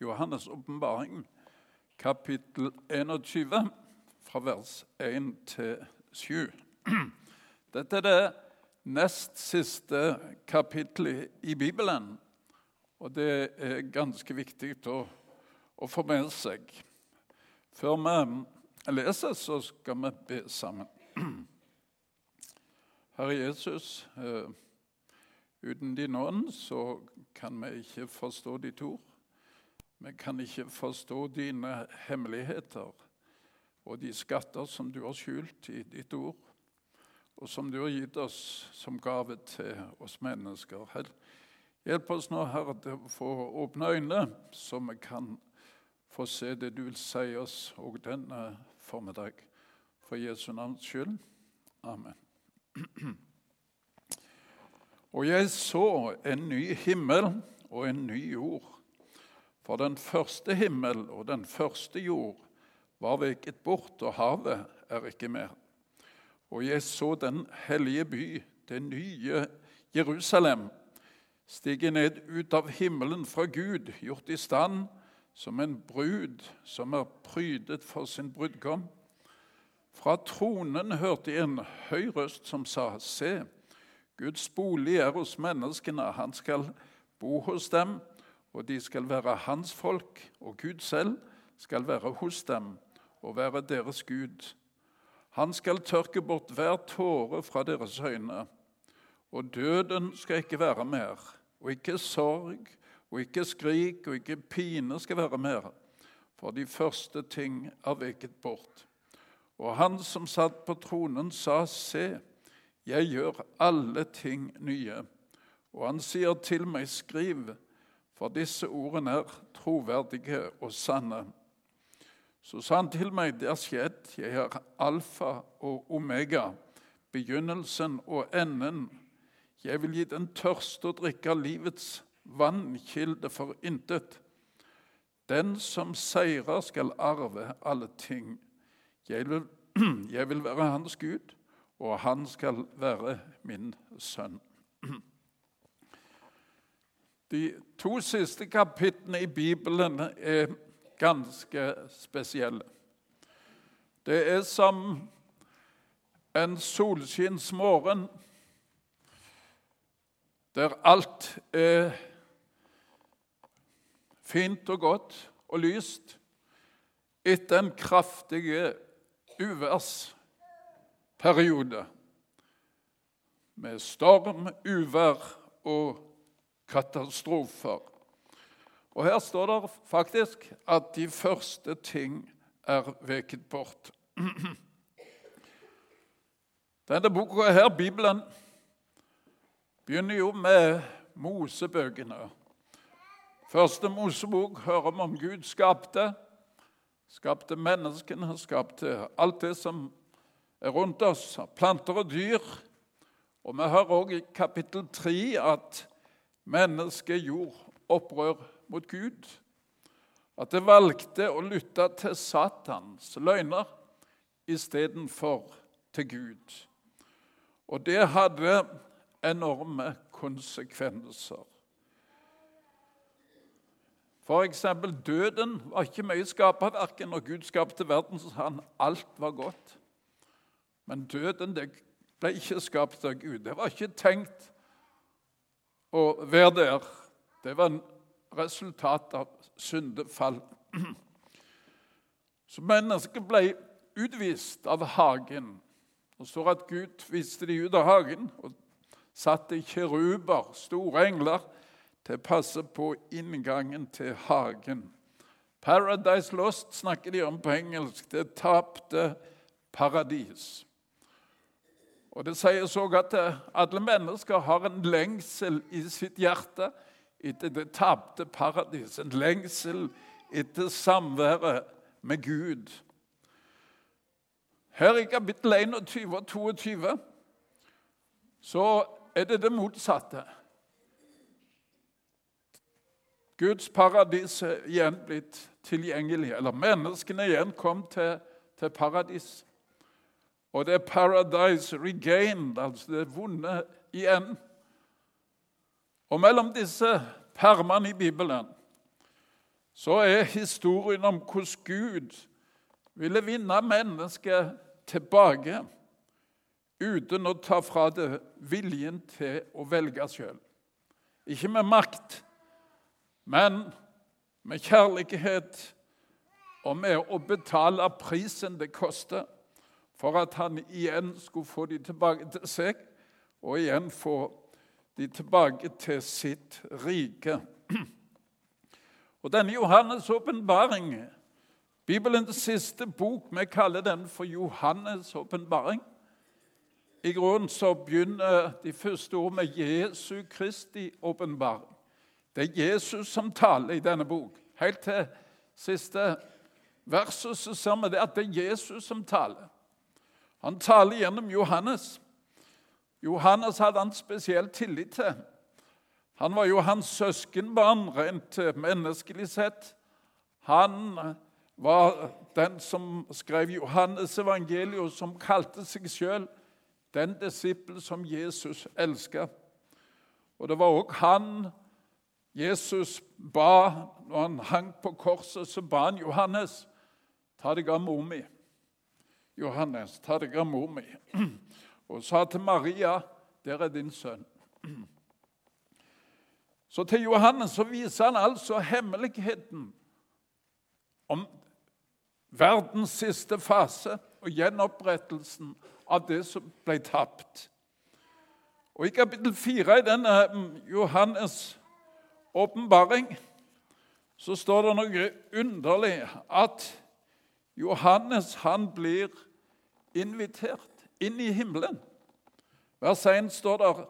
Johannes' åpenbaring, kapittel 21, fra vers 1 til 7. Dette er det nest siste kapittelet i Bibelen, og det er ganske viktig å, å få med seg. Før vi leser, så skal vi be sammen. Herre Jesus, eh, uten din ånd så kan vi ikke forstå ditt ord. Vi kan ikke forstå dine hemmeligheter og de skatter som du har skjult i ditt ord, og som du har gitt oss som gave til oss mennesker. Hjelp oss nå, Herre, til å få åpne øyne, så vi kan få se det du vil si oss òg denne formiddag. For Jesu navns skyld. Amen. Og jeg så en ny himmel og en ny jord. For den første himmel og den første jord var veket bort, og havet er ikke mer. Og jeg så den hellige by, det nye Jerusalem, stige ned ut av himmelen fra Gud, gjort i stand som en brud som er prydet for sin brudgom. Fra tronen hørte jeg en høy røst som sa, Se, Guds bolig er hos menneskene. Han skal bo hos dem, og de skal være hans folk. Og Gud selv skal være hos dem og være deres Gud. Han skal tørke bort hver tåre fra deres øyne. Og døden skal ikke være mer, og ikke sorg, og ikke skrik og ikke pine skal være mer. For de første ting er veket bort. Og han som satt på tronen, sa, Se, jeg gjør alle ting nye. Og han sier til meg, skriv, for disse ordene er troverdige og sanne. Så sa han til meg, det er skjedd, jeg er alfa og omega, begynnelsen og enden. Jeg vil gi den tørste å drikke livets vannkilde for intet. Den som seirer, skal arve alle ting. Jeg vil, jeg vil være hans Gud, og han skal være min sønn. De to siste kapitlene i Bibelen er ganske spesielle. Det er som en solskinnsmorgen der alt er fint og godt og lyst etter en kraftig uværsperiode med storm, uvær og katastrofer. Og Her står det faktisk at de første ting er veket bort. Denne boka her, Bibelen, begynner jo med Mosebøkene. Første Mosebok hører vi om Gud skapte. Skapte menneskene, skapte alt det som er rundt oss, planter og dyr. Og vi hører òg i kapittel 3 at mennesket gjorde opprør mot Gud. At det valgte å lytte til Satans løgner istedenfor til Gud. Og det hadde enorme konsekvenser. Eksempel, døden var ikke mye skaperverk. Når Gud skapte verden, så sa han alt var godt. Men døden ble ikke skapt av Gud. Det var ikke tenkt å være der. Det var en resultat av syndefall. Så mennesket ble utvist av hagen. Det står at Gud viste de ut av hagen og satte kjeruber, store engler, til å passe på inngangen til hagen. Paradise Lost snakker de om på engelsk. Det tapte paradis. Og Det sies òg at alle mennesker har en lengsel i sitt hjerte etter det tapte paradis. En lengsel etter samværet med Gud. Her i kapittel 21 og 22 så er det det motsatte. Guds paradis er igjen blitt tilgjengelig. Eller menneskene igjen kom til, til paradis. Og det er 'paradise regained', altså det vunnet igjen. Og mellom disse permene i Bibelen så er historien om hvordan Gud ville vinne mennesket tilbake uten å ta fra det viljen til å velge sjøl. Ikke med makt, men med kjærlighet og med å betale prisen det koster for at han igjen skulle få de tilbake til seg, og igjen få de tilbake til sitt rike. Og denne Johannes' åpenbaring, Bibelens siste bok, vi kaller den for Johannes' åpenbaring. I grunnen så begynner de første ord med Jesu Kristi åpenbaring. Det er Jesus som taler i denne bok. Helt til siste verset så ser vi det at det er Jesus som taler. Han taler gjennom Johannes. Johannes hadde han spesiell tillit til. Han var jo hans søskenbarn rent menneskelig sett. Han var den som skrev Johannes evangeliet, som kalte seg sjøl den disippel som Jesus elska. Og det var òg han Jesus ba når han hang på korset, så ba han Johannes ta deg av mor mi. Johannes, ta deg av mor mi. Og sa til Maria, der er din sønn. Så til Johannes så viser han altså hemmeligheten om verdens siste fase og gjenopprettelsen av det som ble tapt. Og I kapittel 4 i denne mm, Johannes' åpenbaring så står det noe underlig at Johannes han blir invitert inn i himmelen. Vers 1 står der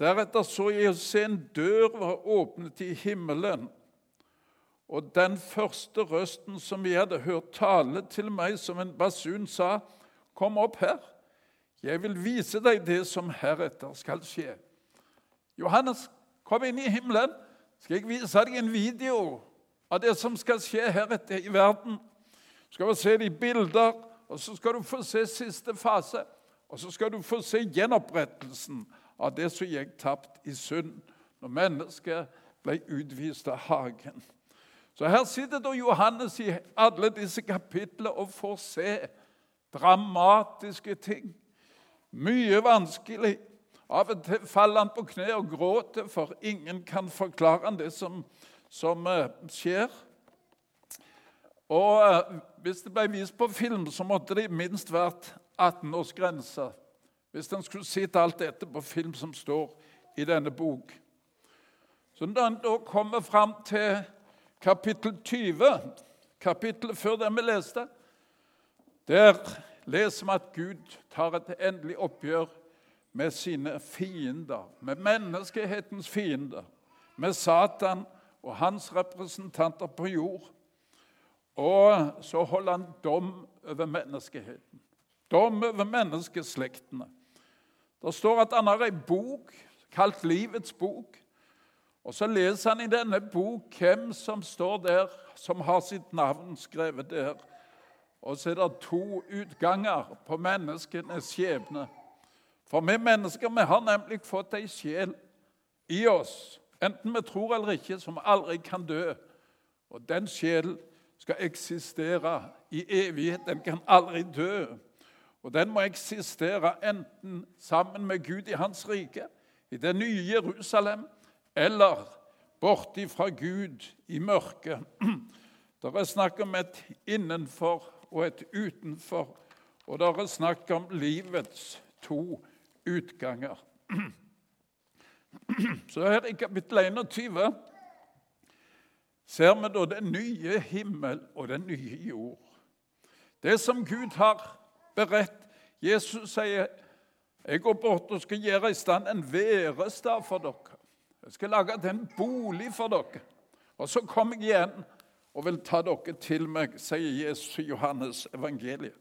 Deretter så jeg se en dør var åpnet i himmelen. Og den første røsten som jeg hadde hørt tale til meg som en basun, sa, Kom opp her, jeg vil vise deg det som heretter skal skje. Johannes, kom inn i himmelen, skal jeg vise deg en video av det som skal skje heretter i verden. Skal vi se de bilder, og så skal du få se siste fase. Og så skal du få se gjenopprettelsen av det som gikk tapt i synd når mennesket ble utvist av hagen. Så her sitter da Johannes i alle disse kapitlene og får se dramatiske ting. Mye vanskelig. Av og til faller han på kne og gråter, for ingen kan forklare han det som, som uh, skjer. Og uh, Hvis det ble vist på film, så måtte det minst vært 18-årsgrense. Hvis en skulle sett alt dette på film som står i denne bok. Så Når en da kommer fram til kapittel 20, kapittelet før det vi leste, der leser vi at Gud tar et endelig oppgjør med sine fiender, med menneskehetens fiender, med Satan og hans representanter på jord. Og så holder han dom over menneskeheten. Dom over menneskeslektene. Det står at han har ei bok kalt Livets bok. Og Så leser han i denne bok hvem som står der, som har sitt navn skrevet der. Og så er det to utganger på menneskenes skjebne. For vi mennesker vi har nemlig fått ei sjel i oss, enten vi tror eller ikke, som aldri kan dø. Og den sjelen skal eksistere i evighet. Den kan aldri dø. Og den må eksistere enten sammen med Gud i Hans rike, i det nye Jerusalem, eller borti fra Gud i mørket. Det er snakk om et innenfor og et utenfor. Og det er snakk om livets to utganger. Så her i kapittel 21 ser vi da den nye himmel og den nye jord. Det som Gud har beredt. Jesus sier, 'Jeg går bort og skal gjøre i stand en værestad for dere.' 'Jeg skal lage til en bolig for dere.' Og så kommer jeg igjen og vil ta dere til meg, sier Jesus i Johannes evangeliet.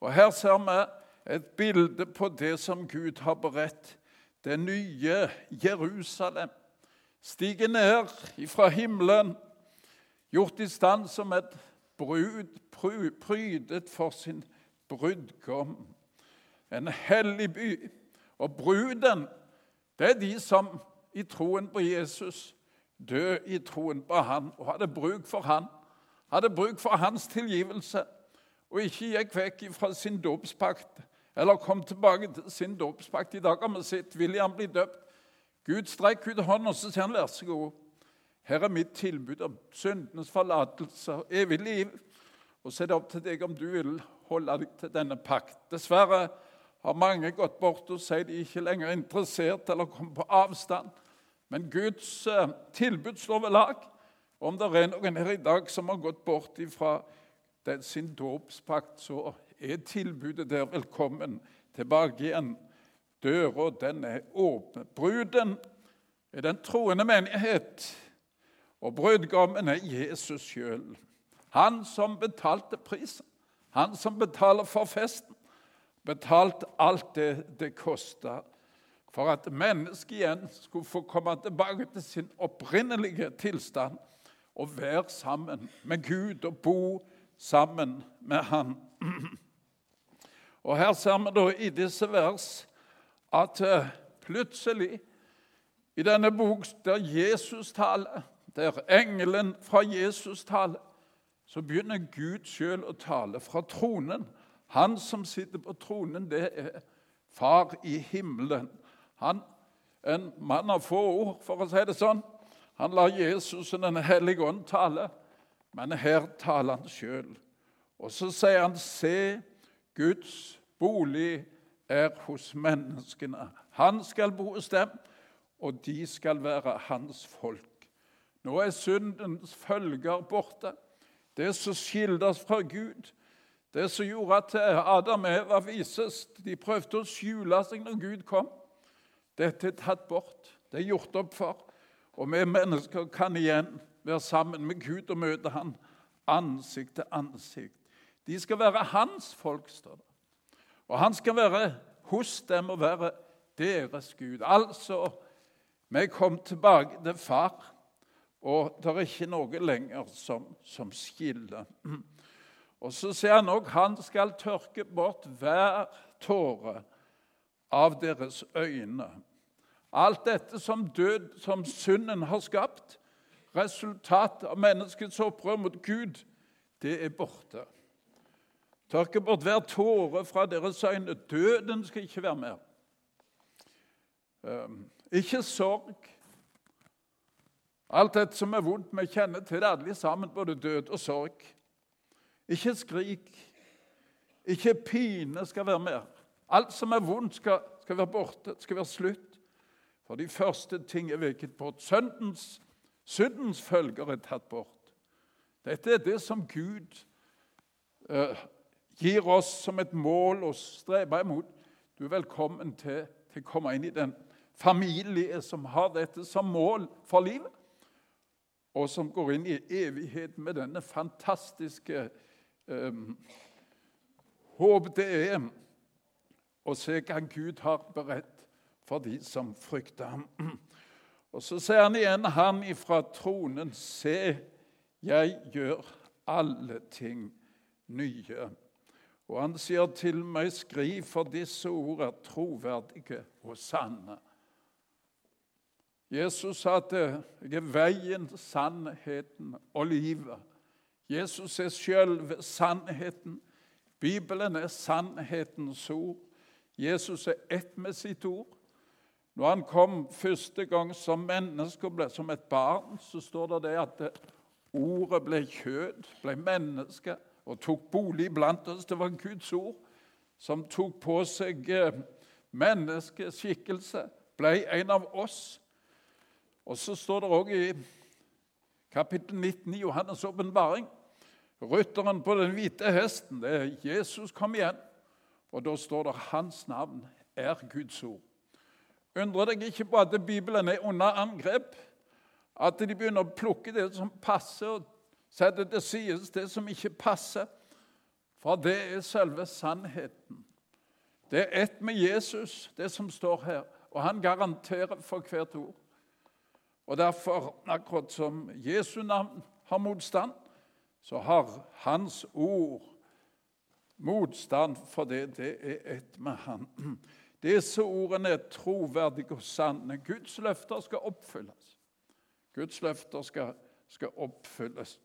Og Her ser vi et bilde på det som Gud har beredt. Det nye Jerusalem. Stiger ned fra himmelen, gjort i stand som et brud, prydet for sin brudgom. En hellig by. Og bruden, det er de som i troen på Jesus dø i troen på Han og hadde bruk for Han. Hadde bruk for Hans tilgivelse og ikke gikk vekk fra sin dåpspakt eller kom tilbake til sin dåpspakt. I dag har vi sett William bli døpt. Gud strekk ut hånden og så sier han, vær så god. Her er mitt tilbud om syndenes forlatelse og evig liv. Og så er det opp til deg om du vil holde deg til denne pakt. Dessverre har mange gått bort og sier de ikke lenger er interessert eller kommer på avstand. Men Guds eh, tilbud står ved lag. Om det er noen her i dag som har gått bort fra sin dåpspakt, så er tilbudet der velkommen tilbake igjen. Døra, den er åpen. Bruden er den troende menighet, og brudgommen er Jesus sjøl. Han som betalte prisen. Han som betaler for festen. Betalt alt det det kosta for at mennesket igjen skulle få komme tilbake til sin opprinnelige tilstand og være sammen med Gud og bo sammen med Han. Og Her ser vi da i disse vers at eh, plutselig, i denne bok der Jesus taler, der engelen fra Jesus taler, så begynner Gud sjøl å tale fra tronen. Han som sitter på tronen, det er Far i himmelen. Han, En mann av få ord, for å si det sånn. Han lar Jesus og Den hellige ånd tale, men her taler han sjøl. Og så sier han, 'Se, Guds bolig er hos menneskene.' Han skal bo hos dem, og de skal være hans folk. Nå er syndens følger borte. Det som skilte oss fra Gud, det som gjorde at Adam og Eva vises De prøvde å skjule seg når Gud kom. Dette er tatt bort. Det er gjort opp for. Og vi mennesker kan igjen være sammen med Gud og møte Han ansikt til ansikt. De skal være hans folk, står det. Og han skal være hos dem og være deres Gud. Altså, vi kom tilbake til far, og det er ikke noe lenger som, som skiller. Og så sier han òg han skal tørke bort hver tåre av deres øyne. Alt dette som død, som synden har skapt, resultatet av menneskets opprør mot Gud, det er borte. Tørke bort hver tåre fra deres øyne. Døden skal ikke være mer. Ehm, ikke sorg. Alt dette som er vondt, vi kjenner til det alle sammen, både død og sorg. Ikke skrik. Ikke pine skal være mer. Alt som er vondt, skal, skal være borte. Skal være slutt. For de første ting er veket bort. Søndens, syndens følger er tatt bort. Dette er det som Gud uh, gir oss som et mål å strebe imot. Du er velkommen til, til å komme inn i den familie som har dette som mål for livet, og som går inn i evighet med denne fantastiske eh, håp det er å se hva Gud har beredt for de som frykter ham. Og Så sier han igjen, han ifra tronen, se, jeg gjør alle ting nye. Og han sier til meg, skriv, for disse ord er troverdige og sanne. Jesus sa at jeg er veien, sannheten og livet. Jesus er selv sannheten. Bibelen er sannhetens ord. Jesus er ett med sitt ord. Når han kom første gang som menneske, ble, som et barn, så står det, det at ordet ble kjød, ble menneske og tok bolig blant oss. Det var Guds ord som tok på seg eh, menneskeskikkelse, ble en av oss. Og så står det òg i kapittel 19 i Johannes' åpenbaring Rytteren på den hvite hesten, det er Jesus kom igjen. Og da står det 'Hans navn er Guds ord'. Undrer deg ikke på at Bibelen er under angrep? At de begynner å plukke det som passer, og sette til side det som ikke passer. For det er selve sannheten. Det er ett med Jesus, det som står her. Og han garanterer for hvert ord. Og derfor, akkurat som Jesu navn har motstand, så har hans ord motstand for det. Det er ett med han. Disse ordene er troverdige og sanne. Guds løfter skal oppfylles. Guds løfter skal, skal oppfylles.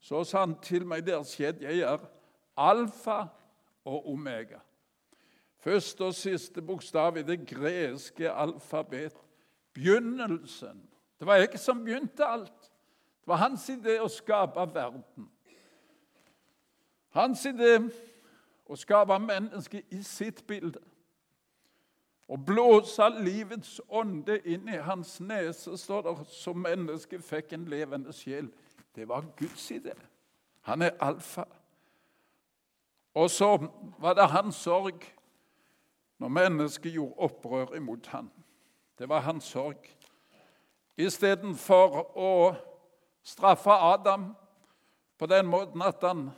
Så sa han til meg der skjedd, jeg er alfa og omega. Første og siste bokstav i det greske alfabet. Begynnelsen. Det var jeg som begynte alt. Det var hans idé å skape verden. Hans idé å skape mennesket i sitt bilde. Å blåse livets ånde inn i hans nese, står det, så mennesket fikk en levende sjel. Det var Guds idé. Han er alfa. Og så var det hans sorg når mennesket gjorde opprør imot ham. Det var hans sorg. Istedenfor å straffe Adam på den måten at han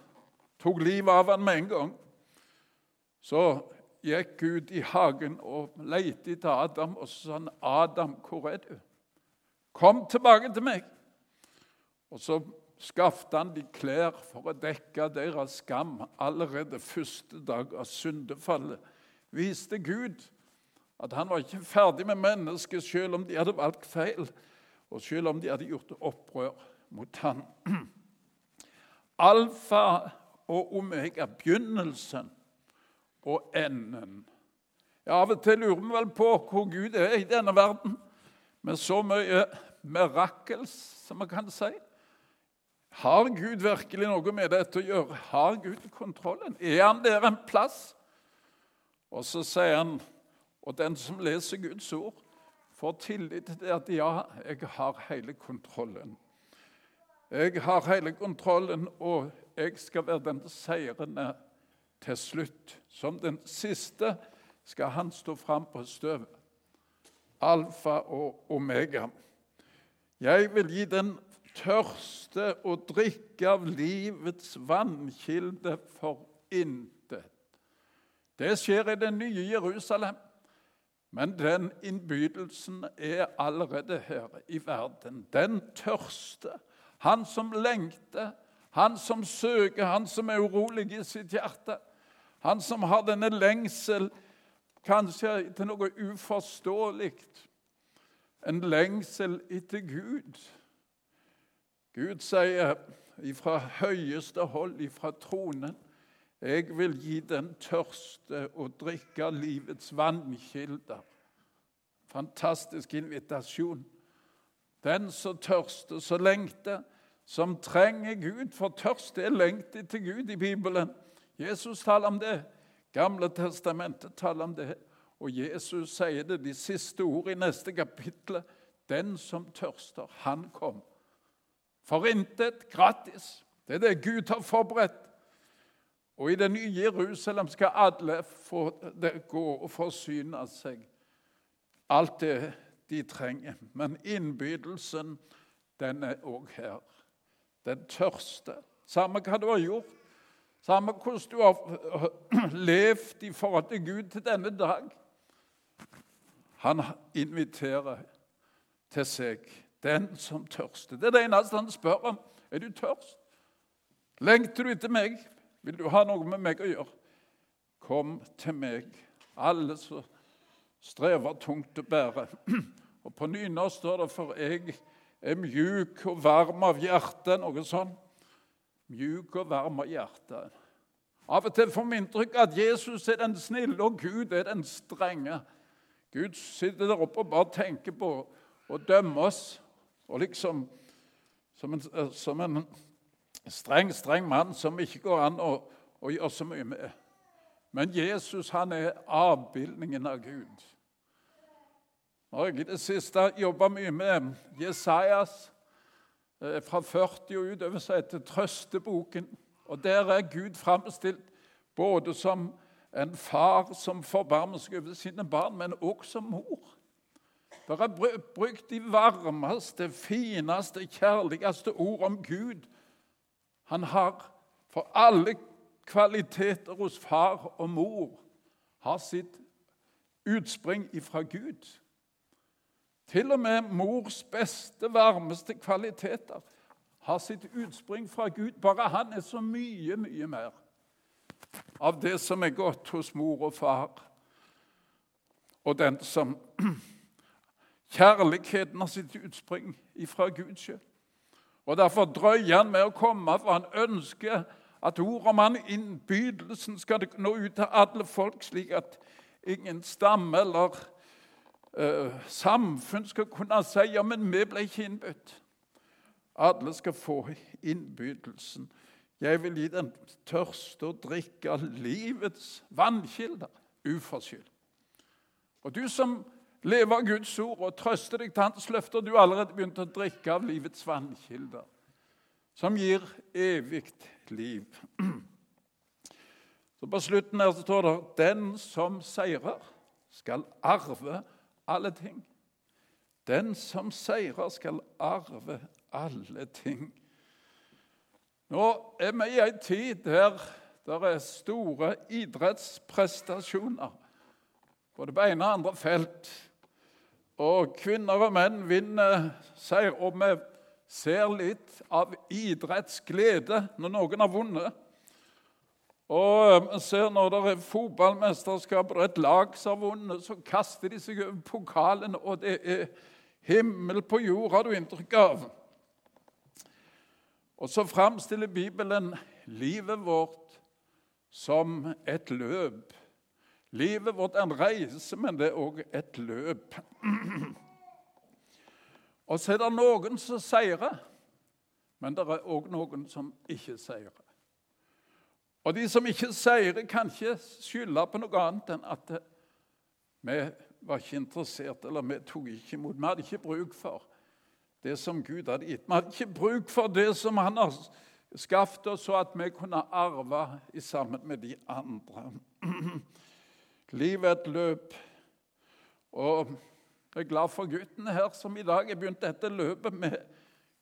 tok livet av ham med en gang, så gikk Gud i hagen og lette etter Adam, og så sa han, 'Adam, hvor er du?' 'Kom tilbake til meg.' Og så skaffet han de klær for å dekke deres skam. Allerede første dag av syndefallet viste Gud at han var ikke ferdig med mennesket selv om de hadde valgt feil, og selv om de hadde gjort opprør mot han. Alfa og omega, begynnelsen og enden. Ja, Av og til lurer vi vel på hvor Gud er i denne verden, med så mye mirakels, som vi kan si. Har Gud virkelig noe med dette å gjøre? Har Gud kontrollen? Er han der en plass? Og så sier han, og den som leser Guds ord, får tillit til at ja, jeg har hele kontrollen. Jeg har hele kontrollen, og jeg skal være den seirende til slutt. Som den siste skal han stå fram på støvet. Alfa og omega. Jeg vil gi den tørste å drikke av livets vannkilde for intet. Det skjer i det nye Jerusalem. Men den innbydelsen er allerede her i verden. Den tørste, han som lengter, han som søker, han som er urolig i sitt hjerte. Han som har denne lengsel kanskje til noe uforståelig. En lengsel etter Gud. Gud sier ifra høyeste hold, ifra tronen, jeg vil gi den tørste å drikke livets vannkilder. Fantastisk invitasjon. Den som tørster, som lengter, som trenger Gud. For tørst er lengt etter Gud i Bibelen. Jesus taler om det. Gamle testamentet taler om det. Og Jesus sier det de siste ord i neste kapittel. Den som tørster, han kom. For intet gratis. Det er det Gud har forberedt. Og i det nye Jerusalem skal alle få gå og forsyne seg. Alt det de trenger. Men innbydelsen, den er òg her. Den tørste. Samme hva du har gjort, samme hvordan du har levd i forhold til Gud til denne dag. Han inviterer til seg den som tørster. Det er det eneste han spør om. Er du tørst? Lengter du etter meg? Vil du ha noe med meg å gjøre? Kom til meg, alle som strever tungt å bære. Og På nynorsk står det 'for jeg er mjuk og varm av hjerte', noe sånt mjuk og varm av hjertet. Av og til får vi inntrykk at Jesus er den snille, og Gud er den strenge. Gud sitter der oppe og bare tenker på å dømme oss. Og liksom som en, som en streng, streng mann som ikke går an å, å gjøre så mye med. Men Jesus han er avbildningen av Gud. Når jeg i det siste jobba mye med Jesajas Eh, fra 40 og utover seg heter Trøsteboken. Og Der er Gud framstilt både som en far som forbarmer seg over sine barn, men også som mor. Det er brukt de varmeste, fineste, kjærligste ord om Gud. Han har for alle kvaliteter hos far og mor har sitt utspring ifra Gud. Til og med mors beste, varmeste kvaliteter har sitt utspring fra Gud. Bare han er så mye, mye mer av det som er godt hos mor og far. Og den som Kjærligheten har sitt utspring ifra Gud sjøl. Og Derfor drøyer han med å komme, for han ønsker at ordet om han innbydelsen skal nå ut til alle folk, slik at ingen stamme eller uh, samfunn skal kunne si ja, men vi ble ikke innbudt. Alle skal få innbydelsen. Jeg vil gi den tørste å drikke av livets vannkilder uforskyldt. Og du som lever av Guds ord og trøste deg til Hans løfter, du har allerede begynt å drikke av livets vannkilder, som gir evig liv. Så På slutten her så står det 'Den som seirer, skal arve alle ting'. Den som seirer, skal arve alle ting. Nå er vi i ei tid der det er store idrettsprestasjoner, både på ene og andre felt. Og kvinner og menn vinner seier, og vi ser litt av idrettsglede når noen har vunnet. Og vi ser når det er fotballmesterskap og et lag som har vunnet, så kaster de seg over pokalen, og det er himmel på jord, har du inntrykk av. Og så framstiller Bibelen livet vårt som et løp. Livet vårt er en reise, men det er òg et løp. Og så er det noen som seirer, men det er òg noen som ikke seirer. Og de som ikke seirer, kan ikke skylde på noe annet enn at vi var ikke interessert, eller vi tok ikke imot. Vi hadde ikke bruk for det som Gud hadde gitt. Vi hadde ikke bruk for det som Han har skaffet oss, så at vi kunne arve sammen med de andre. Livet er et løp. Og jeg er glad for gutten her som i dag har begynt dette løpet med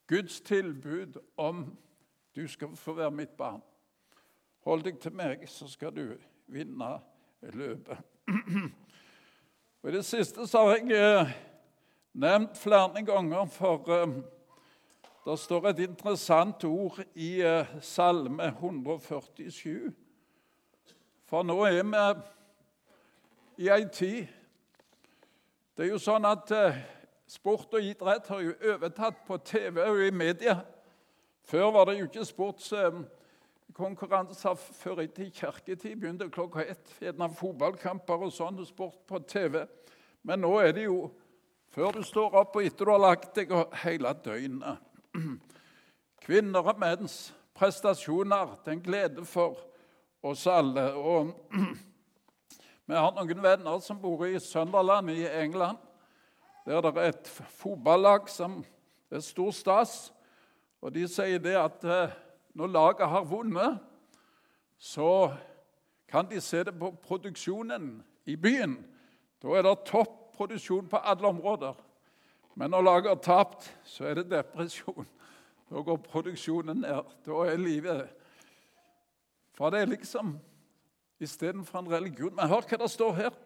Guds tilbud om du skal få være mitt barn. Hold deg til meg, så skal du vinne løpet. Og I det siste så har jeg eh, nevnt flere ganger, for eh, det står et interessant ord i eh, Salme 147. For nå er vi i ei tid Det er jo sånn at sport og idrett har jo overtatt på TV og i media. Før var det jo ikke sportskonkurranser før i kirketid. Begynte klokka ett. Gjerne fotballkamper og sånn, sport på TV. Men nå er det jo før du står opp og etter du har lagt deg, og hele døgnet. Kvinner og menns prestasjoner den glede for oss alle. Og vi har noen venner som bor i Sunderland i England. Der det er et fotballag som er stor stas. Og de sier det at eh, når laget har vunnet, så kan de se det på produksjonen i byen. Da er det topp produksjon på alle områder. Men når laget har tapt, så er det depresjon. Da går produksjonen ned. Da er livet For det er liksom istedenfor en religion. Men hør hva det står her.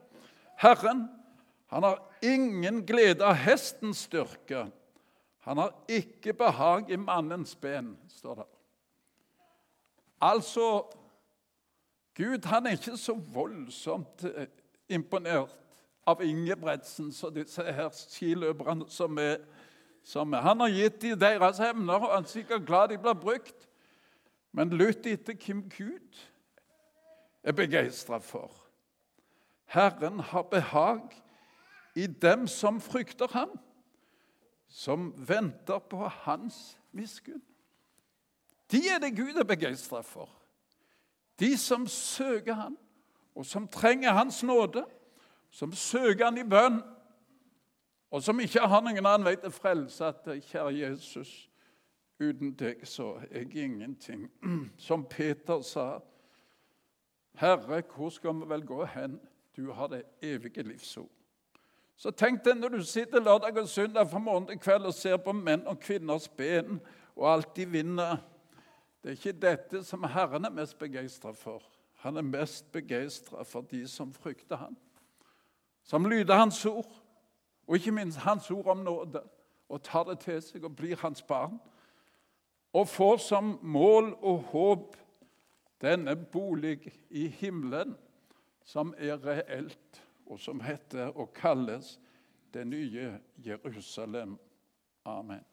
Herren han har ingen glede av hestens styrke. Han har ikke behag i mannens ben, står det. Altså Gud han er ikke så voldsomt eh, imponert av Ingebretsen og disse her skiløperne som er, som er. Han har gitt dem deres emner, og han er sikkert glad de blir brukt. Men lytt etter hvem Gud er begeistra for. Herren har behag i dem som frykter ham, som venter på hans miskunn. De er det Gud er begeistra for. De som søker ham, og som trenger hans nåde som søker han i bønn, og som ikke har noen annen vei til frelse at kjære Jesus, uten deg så er jeg ingenting. Som Peter sa, Herre, hvor skal vi vel gå hen? Du har det evige livsord. Så tenk deg når du sitter lørdag og søndag fra morgen til kveld og ser på menn og kvinners ben og alt de vinner. Det er ikke dette som Herren er mest begeistra for. Han er mest begeistra for de som frykter ham som lyder Hans ord, og ikke minst Hans ord om nåde, og tar det til seg og blir hans barn, og får som mål og håp denne bolig i himmelen, som er reelt, og som heter og kalles det nye Jerusalem. Amen.